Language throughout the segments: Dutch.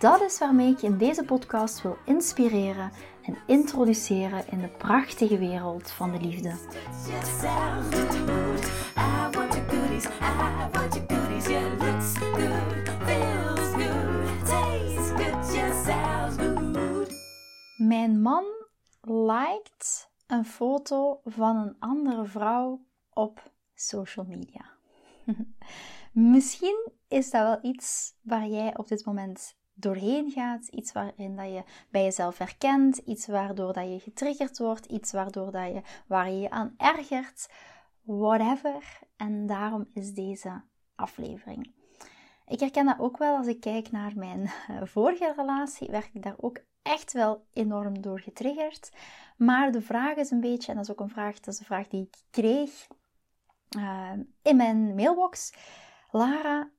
Dat is waarmee ik je in deze podcast wil inspireren en introduceren in de prachtige wereld van de liefde. Mijn man liked een foto van een andere vrouw op social media. Misschien is dat wel iets waar jij op dit moment doorheen gaat, iets waarin dat je bij jezelf herkent, iets waardoor dat je getriggerd wordt, iets waardoor dat je, waar je je aan ergert, whatever. En daarom is deze aflevering. Ik herken dat ook wel als ik kijk naar mijn eh, vorige relatie, werd ik daar ook echt wel enorm door getriggerd. Maar de vraag is een beetje, en dat is ook een vraag, dat is een vraag die ik kreeg uh, in mijn mailbox. Lara,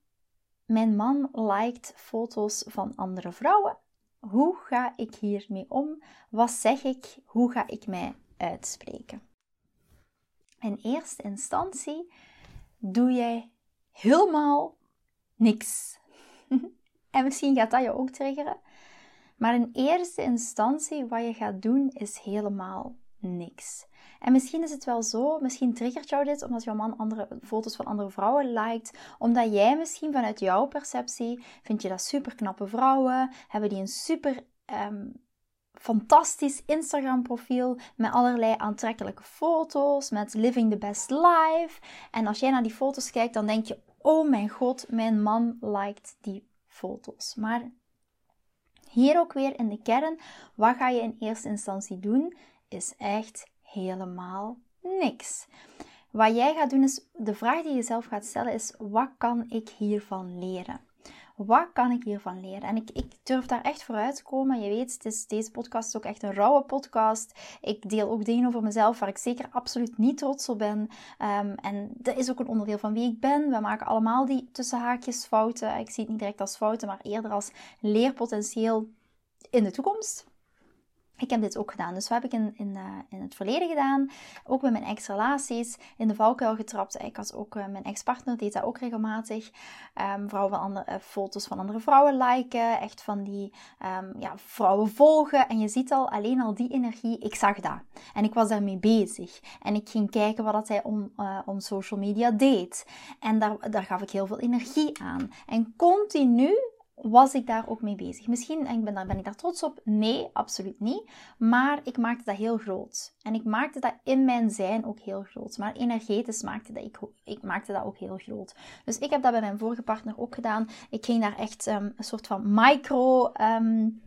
mijn man liked foto's van andere vrouwen. Hoe ga ik hiermee om? Wat zeg ik? Hoe ga ik mij uitspreken? In eerste instantie doe jij helemaal niks. en misschien gaat dat je ook triggeren. Maar in eerste instantie wat je gaat doen is helemaal niks. En misschien is het wel zo, misschien triggert jou dit omdat jouw man andere foto's van andere vrouwen liked, omdat jij misschien vanuit jouw perceptie vind je dat super knappe vrouwen, hebben die een super ehm, fantastisch Instagram profiel met allerlei aantrekkelijke foto's, met living the best life. En als jij naar die foto's kijkt, dan denk je, oh mijn god, mijn man liked die foto's. Maar hier ook weer in de kern, wat ga je in eerste instantie doen? Is echt helemaal niks. Wat jij gaat doen is, de vraag die je jezelf gaat stellen is, wat kan ik hiervan leren? Wat kan ik hiervan leren? En ik, ik durf daar echt vooruit te komen. Je weet, is, deze podcast is ook echt een rauwe podcast. Ik deel ook dingen over mezelf waar ik zeker absoluut niet trots op ben. Um, en dat is ook een onderdeel van wie ik ben. We maken allemaal die tussenhaakjes fouten. Ik zie het niet direct als fouten, maar eerder als leerpotentieel in de toekomst. Ik heb dit ook gedaan. Dus wat heb ik in, in, uh, in het verleden gedaan? Ook met mijn ex-relaties. In de valkuil getrapt. Ik had ook uh, mijn ex-partner, deed dat ook regelmatig. Um, vrouwen andere, uh, foto's van andere vrouwen liken. Echt van die um, ja, vrouwen volgen. En je ziet al, alleen al die energie. Ik zag dat. En ik was daarmee bezig. En ik ging kijken wat dat hij om, om social media deed. En daar, daar gaf ik heel veel energie aan. En continu was ik daar ook mee bezig. Misschien en ben, ben ik daar trots op? Nee, absoluut niet. Maar ik maakte dat heel groot. En ik maakte dat in mijn zijn ook heel groot. Maar energetisch maakte dat ik, ik maakte dat ook heel groot. Dus ik heb dat bij mijn vorige partner ook gedaan. Ik ging daar echt um, een soort van micro um,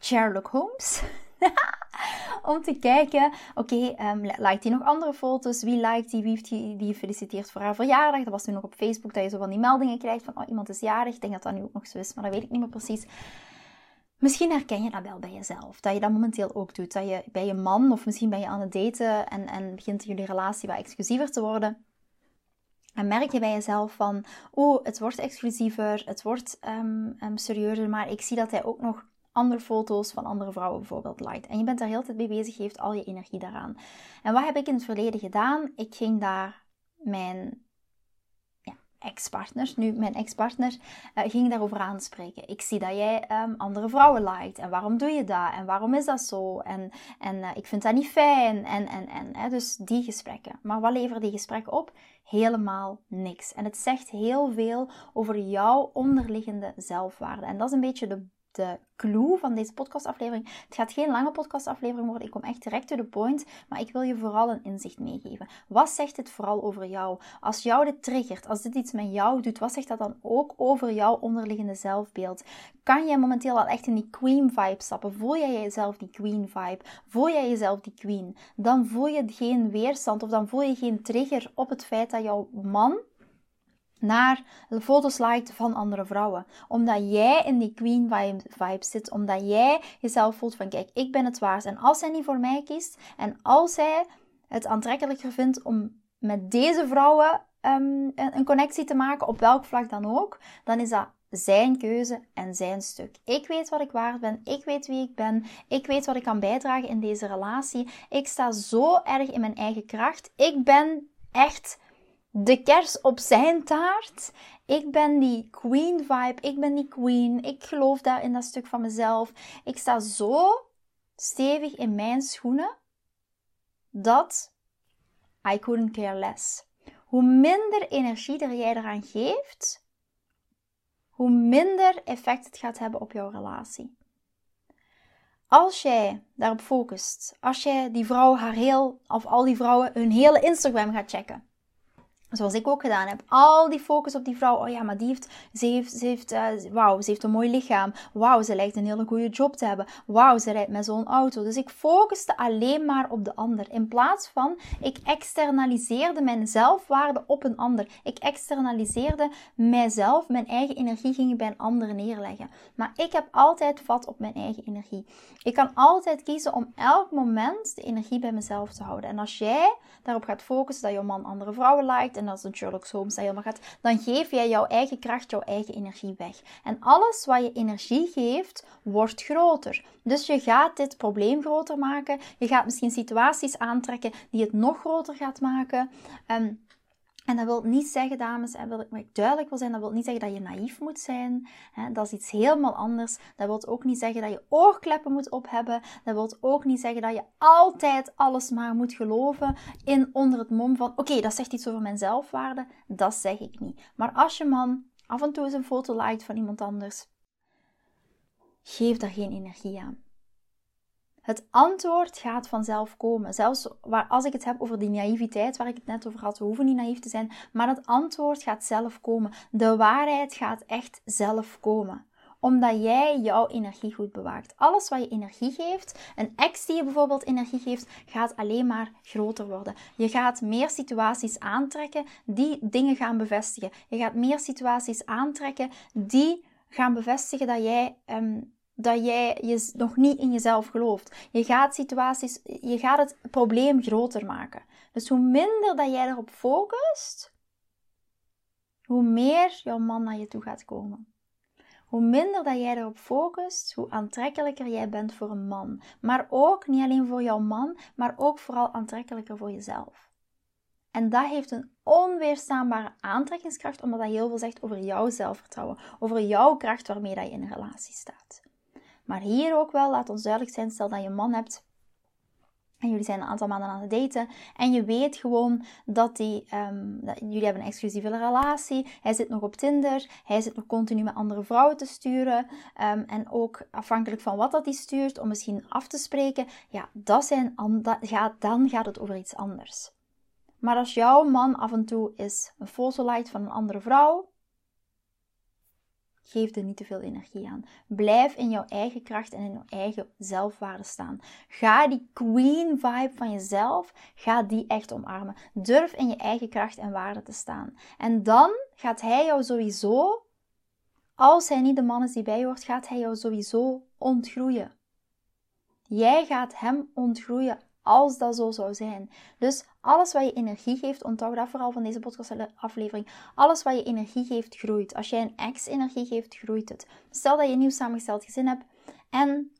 Sherlock Holmes om te kijken, oké, okay, ehm, liked hij nog andere foto's? Wie liked die? Wie heeft die, die gefeliciteerd voor haar verjaardag? Dat was nu nog op Facebook, dat je zo van die meldingen krijgt van, oh, iemand is jarig. Ik denk dat dat nu ook nog zo is, maar dat weet ik niet meer precies. Misschien herken je dat wel bij jezelf, dat je dat momenteel ook doet. Dat je bij je man, of misschien ben je aan het daten en, en begint jullie relatie wat exclusiever te worden. En merk je bij jezelf van, oh, het wordt exclusiever, het wordt um, um, serieuzer, maar ik zie dat hij ook nog andere foto's van andere vrouwen bijvoorbeeld liked. En je bent daar heel tijd mee bezig, geeft al je energie daaraan. En wat heb ik in het verleden gedaan? Ik ging daar mijn ja, ex-partner, nu mijn ex-partner, uh, ging daarover aanspreken. Ik zie dat jij um, andere vrouwen liked. En waarom doe je dat? En waarom is dat zo? En, en uh, ik vind dat niet fijn. En, en, en hè? dus die gesprekken. Maar wat leveren die gesprekken op? Helemaal niks. En het zegt heel veel over jouw onderliggende zelfwaarde. En dat is een beetje de de clue van deze podcastaflevering. Het gaat geen lange podcastaflevering worden. Ik kom echt direct to the point. Maar ik wil je vooral een inzicht meegeven. Wat zegt het vooral over jou? Als jou dit triggert, als dit iets met jou doet, wat zegt dat dan ook over jouw onderliggende zelfbeeld? Kan jij momenteel al echt in die queen vibe stappen? Voel jij jezelf die queen vibe? Voel jij jezelf die queen? Dan voel je geen weerstand of dan voel je geen trigger op het feit dat jouw man naar foto's liked van andere vrouwen. Omdat jij in die queen vibe zit. Omdat jij jezelf voelt van kijk, ik ben het waard. En als zij niet voor mij kiest en als zij het aantrekkelijker vindt om met deze vrouwen um, een connectie te maken, op welk vlak dan ook, dan is dat zijn keuze en zijn stuk. Ik weet wat ik waard ben, ik weet wie ik ben, ik weet wat ik kan bijdragen in deze relatie. Ik sta zo erg in mijn eigen kracht. Ik ben echt de kers op zijn taart. Ik ben die queen vibe, ik ben die queen. Ik geloof daar in dat stuk van mezelf. Ik sta zo stevig in mijn schoenen dat I couldn't care less. Hoe minder energie er jij eraan geeft, hoe minder effect het gaat hebben op jouw relatie. Als jij daarop focust, als jij die vrouw haar heel, of al die vrouwen hun hele Instagram gaat checken, Zoals ik ook gedaan heb. Al die focus op die vrouw. Oh ja, maar die heeft, ze heeft, ze heeft, uh, wauw, ze heeft een mooi lichaam. Wauw, ze lijkt een hele goede job te hebben. Wauw, ze rijdt met zo'n auto. Dus ik focuste alleen maar op de ander. In plaats van, ik externaliseerde mijn zelfwaarde op een ander. Ik externaliseerde mijzelf, mijn eigen energie ging ik bij een ander neerleggen. Maar ik heb altijd vat op mijn eigen energie. Ik kan altijd kiezen om elk moment de energie bij mezelf te houden. En als jij daarop gaat focussen dat je man andere vrouwen lijkt en als een Sherlock Holmes dat helemaal gaat, dan geef jij jouw eigen kracht, jouw eigen energie weg. En alles wat je energie geeft, wordt groter. Dus je gaat dit probleem groter maken. Je gaat misschien situaties aantrekken die het nog groter gaat maken. Um, en dat wil niet zeggen, dames, en wil ik duidelijk wil zijn, dat wil niet zeggen dat je naïef moet zijn. Dat is iets helemaal anders. Dat wil ook niet zeggen dat je oorkleppen moet ophebben. Dat wil ook niet zeggen dat je altijd alles maar moet geloven in onder het mom van, oké, dat zegt iets over mijn zelfwaarde. Dat zeg ik niet. Maar als je man af en toe eens een foto liked van iemand anders, geef daar geen energie aan. Het antwoord gaat vanzelf komen. Zelfs waar, als ik het heb over die naïviteit waar ik het net over had, we hoeven niet naïef te zijn, maar het antwoord gaat zelf komen. De waarheid gaat echt zelf komen omdat jij jouw energie goed bewaakt. Alles wat je energie geeft, een ex die je bijvoorbeeld energie geeft, gaat alleen maar groter worden. Je gaat meer situaties aantrekken die dingen gaan bevestigen. Je gaat meer situaties aantrekken die gaan bevestigen dat jij um, dat jij je nog niet in jezelf gelooft. Je gaat situaties, je gaat het probleem groter maken. Dus hoe minder dat jij erop focust, hoe meer jouw man naar je toe gaat komen. Hoe minder dat jij erop focust, hoe aantrekkelijker jij bent voor een man. Maar ook niet alleen voor jouw man, maar ook vooral aantrekkelijker voor jezelf. En dat heeft een onweerstaanbare aantrekkingskracht, omdat dat heel veel zegt over jouw zelfvertrouwen, over jouw kracht waarmee dat je in een relatie staat. Maar hier ook wel, laat ons duidelijk zijn, stel dat je een man hebt en jullie zijn een aantal maanden aan het daten. En je weet gewoon dat, die, um, dat jullie hebben een exclusieve relatie. Hij zit nog op Tinder. Hij zit nog continu met andere vrouwen te sturen. Um, en ook afhankelijk van wat dat hij stuurt, om misschien af te spreken. Ja, dat zijn, dat gaat, dan gaat het over iets anders. Maar als jouw man af en toe is een foto light van een andere vrouw. Geef er niet te veel energie aan. Blijf in jouw eigen kracht en in jouw eigen zelfwaarde staan. Ga die queen vibe van jezelf, ga die echt omarmen. Durf in je eigen kracht en waarde te staan. En dan gaat hij jou sowieso, als hij niet de man is die bij je hoort, gaat hij jou sowieso ontgroeien. Jij gaat hem ontgroeien als dat zo zou zijn. Dus alles wat je energie geeft, onthoud dat vooral van deze podcastaflevering. Alles wat je energie geeft, groeit. Als jij een ex energie geeft, groeit het. Stel dat je een nieuw samengesteld gezin hebt en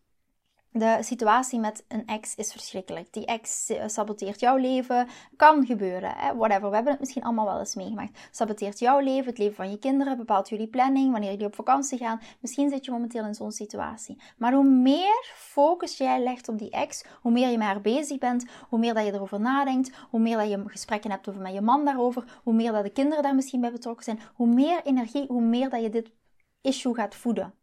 de situatie met een ex is verschrikkelijk. Die ex eh, saboteert jouw leven. Kan gebeuren, hè? whatever. We hebben het misschien allemaal wel eens meegemaakt. Saboteert jouw leven, het leven van je kinderen, bepaalt jullie planning, wanneer jullie op vakantie gaan. Misschien zit je momenteel in zo'n situatie. Maar hoe meer focus jij legt op die ex, hoe meer je met haar bezig bent, hoe meer dat je erover nadenkt, hoe meer dat je gesprekken hebt over met je man daarover, hoe meer dat de kinderen daar misschien bij betrokken zijn, hoe meer energie, hoe meer dat je dit issue gaat voeden.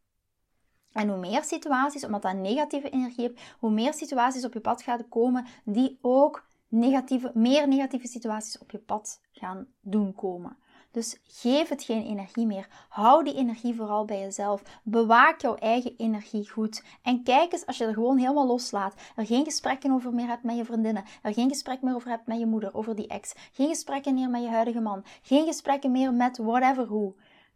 En hoe meer situaties, omdat dat negatieve energie hebt, hoe meer situaties op je pad gaan komen die ook negatieve, meer negatieve situaties op je pad gaan doen komen. Dus geef het geen energie meer. Hou die energie vooral bij jezelf. Bewaak jouw eigen energie goed. En kijk eens als je er gewoon helemaal loslaat. Er geen gesprekken over meer hebt met je vriendinnen. Er geen gesprek meer over hebt met je moeder, over die ex. Geen gesprekken meer met je huidige man. Geen gesprekken meer met whatever who.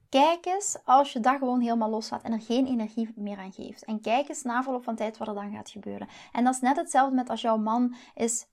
Kijk eens als je dat gewoon helemaal loslaat en er geen energie meer aan geeft. En kijk eens na verloop van tijd wat er dan gaat gebeuren. En dat is net hetzelfde met als jouw man is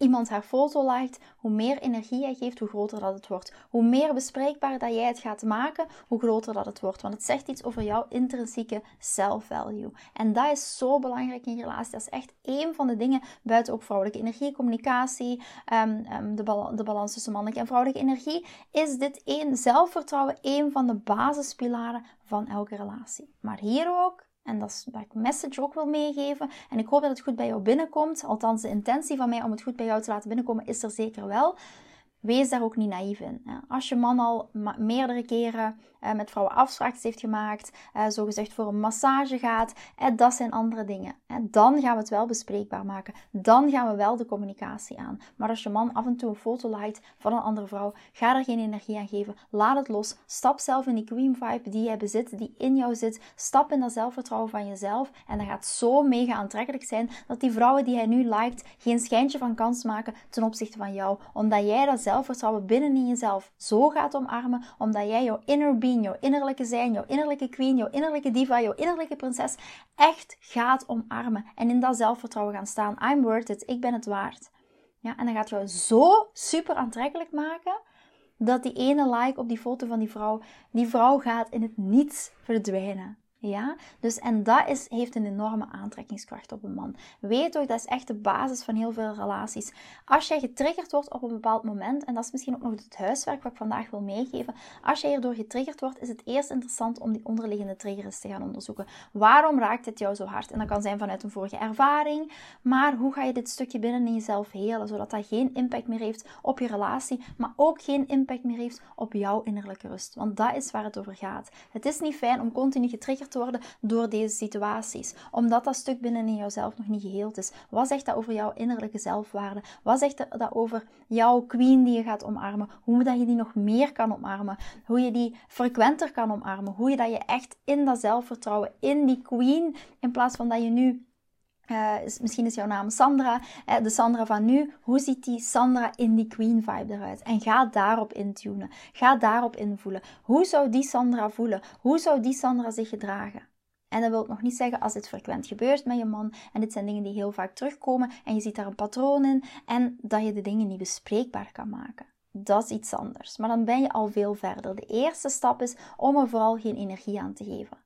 iemand haar foto liked, hoe meer energie jij geeft, hoe groter dat het wordt. Hoe meer bespreekbaar dat jij het gaat maken, hoe groter dat het wordt. Want het zegt iets over jouw intrinsieke self-value. En dat is zo belangrijk in je relatie. Dat is echt één van de dingen buiten ook vrouwelijke energie, communicatie, um, um, de, de, balans tussen mannelijke en vrouwelijke energie. Is dit één zelfvertrouwen, één van de basispilaren van elke relatie. Maar hier ook en dat is waar ik message ook wil meegeven. En ik hoop dat het goed bij jou binnenkomt. Althans, de intentie van mij om het goed bij jou te laten binnenkomen is er zeker wel. Wees daar ook niet naïef in. Als je man al meerdere keren uh, met vrouwen afspraakjes heeft gemaakt, uh, zogezegd voor een massage gaat, dat zijn andere dingen. Dan gaan we het wel bespreekbaar maken. Dan gaan we wel de communicatie aan. Maar als je man af en toe een foto light van een andere vrouw, ga er geen energie aan geven. Laat het los. Stap zelf in die queen vibe die jij bezit, die in jou zit. Stap in dat zelfvertrouwen van jezelf. En dat gaat zo mega aantrekkelijk zijn dat die vrouwen die hij nu liked geen schijntje van kans maken ten opzichte van jou. Omdat jij dat zelfvertrouwen binnen in jezelf zo gaat omarmen, omdat jij jouw inner being jouw innerlijke zijn, jouw innerlijke queen, jouw innerlijke diva, jouw innerlijke prinses echt gaat omarmen. En in dat zelfvertrouwen gaan staan. I'm worth it. Ik ben het waard. Ja, en dan gaat jou zo super aantrekkelijk maken dat die ene like op die foto van die vrouw, die vrouw gaat in het niets verdwijnen. Ja, dus en dat is, heeft een enorme aantrekkingskracht op een man. Weet ook, dat is echt de basis van heel veel relaties. Als jij getriggerd wordt op een bepaald moment, en dat is misschien ook nog het huiswerk wat ik vandaag wil meegeven. Als jij hierdoor getriggerd wordt, is het eerst interessant om die onderliggende triggers te gaan onderzoeken. Waarom raakt het jou zo hard? En dat kan zijn vanuit een vorige ervaring, maar hoe ga je dit stukje binnen in jezelf helen, zodat dat geen impact meer heeft op je relatie, maar ook geen impact meer heeft op jouw innerlijke rust. Want dat is waar het over gaat. Het is niet fijn om continu getriggerd te worden door deze situaties. Omdat dat stuk binnen in jouzelf nog niet geheeld is. Wat zegt dat over jouw innerlijke zelfwaarde? Wat zegt dat over jouw queen die je gaat omarmen? Hoe dat je die nog meer kan omarmen? Hoe je die frequenter kan omarmen? Hoe je dat je echt in dat zelfvertrouwen, in die queen, in plaats van dat je nu uh, misschien is jouw naam Sandra, uh, de Sandra van nu. Hoe ziet die Sandra in die Queen vibe eruit? En ga daarop intunen. Ga daarop invoelen. Hoe zou die Sandra voelen? Hoe zou die Sandra zich gedragen? En dat wil nog niet zeggen als het frequent gebeurt met je man. En dit zijn dingen die heel vaak terugkomen. En je ziet daar een patroon in. En dat je de dingen niet bespreekbaar kan maken. Dat is iets anders. Maar dan ben je al veel verder. De eerste stap is om er vooral geen energie aan te geven.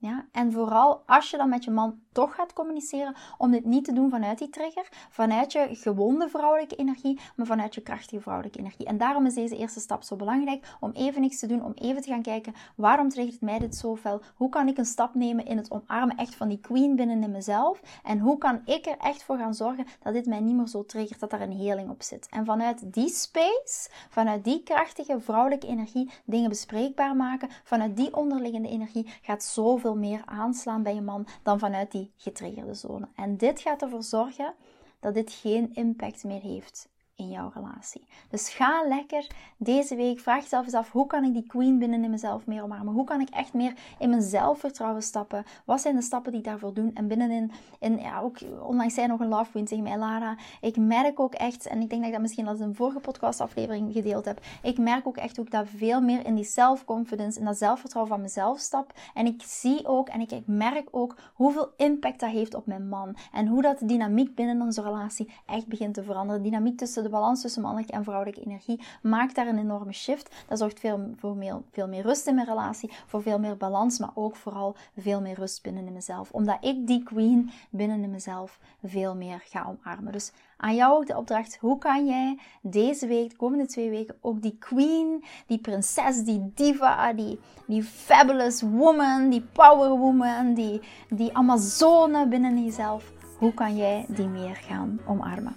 Ja? En vooral als je dan met je man toch gaat communiceren, om dit niet te doen vanuit die trigger, vanuit je gewonde vrouwelijke energie, maar vanuit je krachtige vrouwelijke energie. En daarom is deze eerste stap zo belangrijk, om even niks te doen, om even te gaan kijken, waarom triggert mij dit zo fel? Hoe kan ik een stap nemen in het omarmen echt van die queen binnen in mezelf? En hoe kan ik er echt voor gaan zorgen dat dit mij niet meer zo triggert, dat er een heling op zit? En vanuit die space, vanuit die krachtige vrouwelijke energie, dingen bespreekbaar maken, vanuit die onderliggende energie gaat zoveel meer aanslaan bij je man dan vanuit die getriggerde zone. En dit gaat ervoor zorgen dat dit geen impact meer heeft in jouw relatie. Dus ga lekker deze week, vraag jezelf eens af, hoe kan ik die queen binnen in mezelf meer omarmen? Hoe kan ik echt meer in mijn zelfvertrouwen stappen? Wat zijn de stappen die daarvoor doe? En binnenin, in, ja, ook onlangs zei nog een love queen tegen mij, Lara, ik merk ook echt, en ik denk dat ik dat misschien al in een vorige podcastaflevering gedeeld heb, ik merk ook echt ook dat veel meer in die self-confidence, in dat zelfvertrouwen van mezelf stap. En ik zie ook, en ik merk ook hoeveel impact dat heeft op mijn man. En hoe dat de dynamiek binnen onze relatie echt begint te veranderen. De dynamiek tussen de de balans tussen mannelijke en vrouwelijke energie maakt daar een enorme shift. Dat zorgt veel, voor meer, veel meer rust in mijn relatie, voor veel meer balans, maar ook vooral veel meer rust binnen in mezelf. Omdat ik die queen binnen in mezelf veel meer ga omarmen. Dus aan jou ook de opdracht, hoe kan jij deze week, de komende twee weken, ook die queen, die prinses, die diva, die, die fabulous woman, die power woman, die, die amazone binnen jezelf, hoe kan jij die meer gaan omarmen?